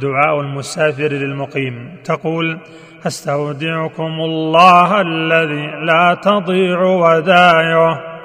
دعاء المسافر للمقيم. تقول أستودعكم الله الذي لا تضيع ودائعه.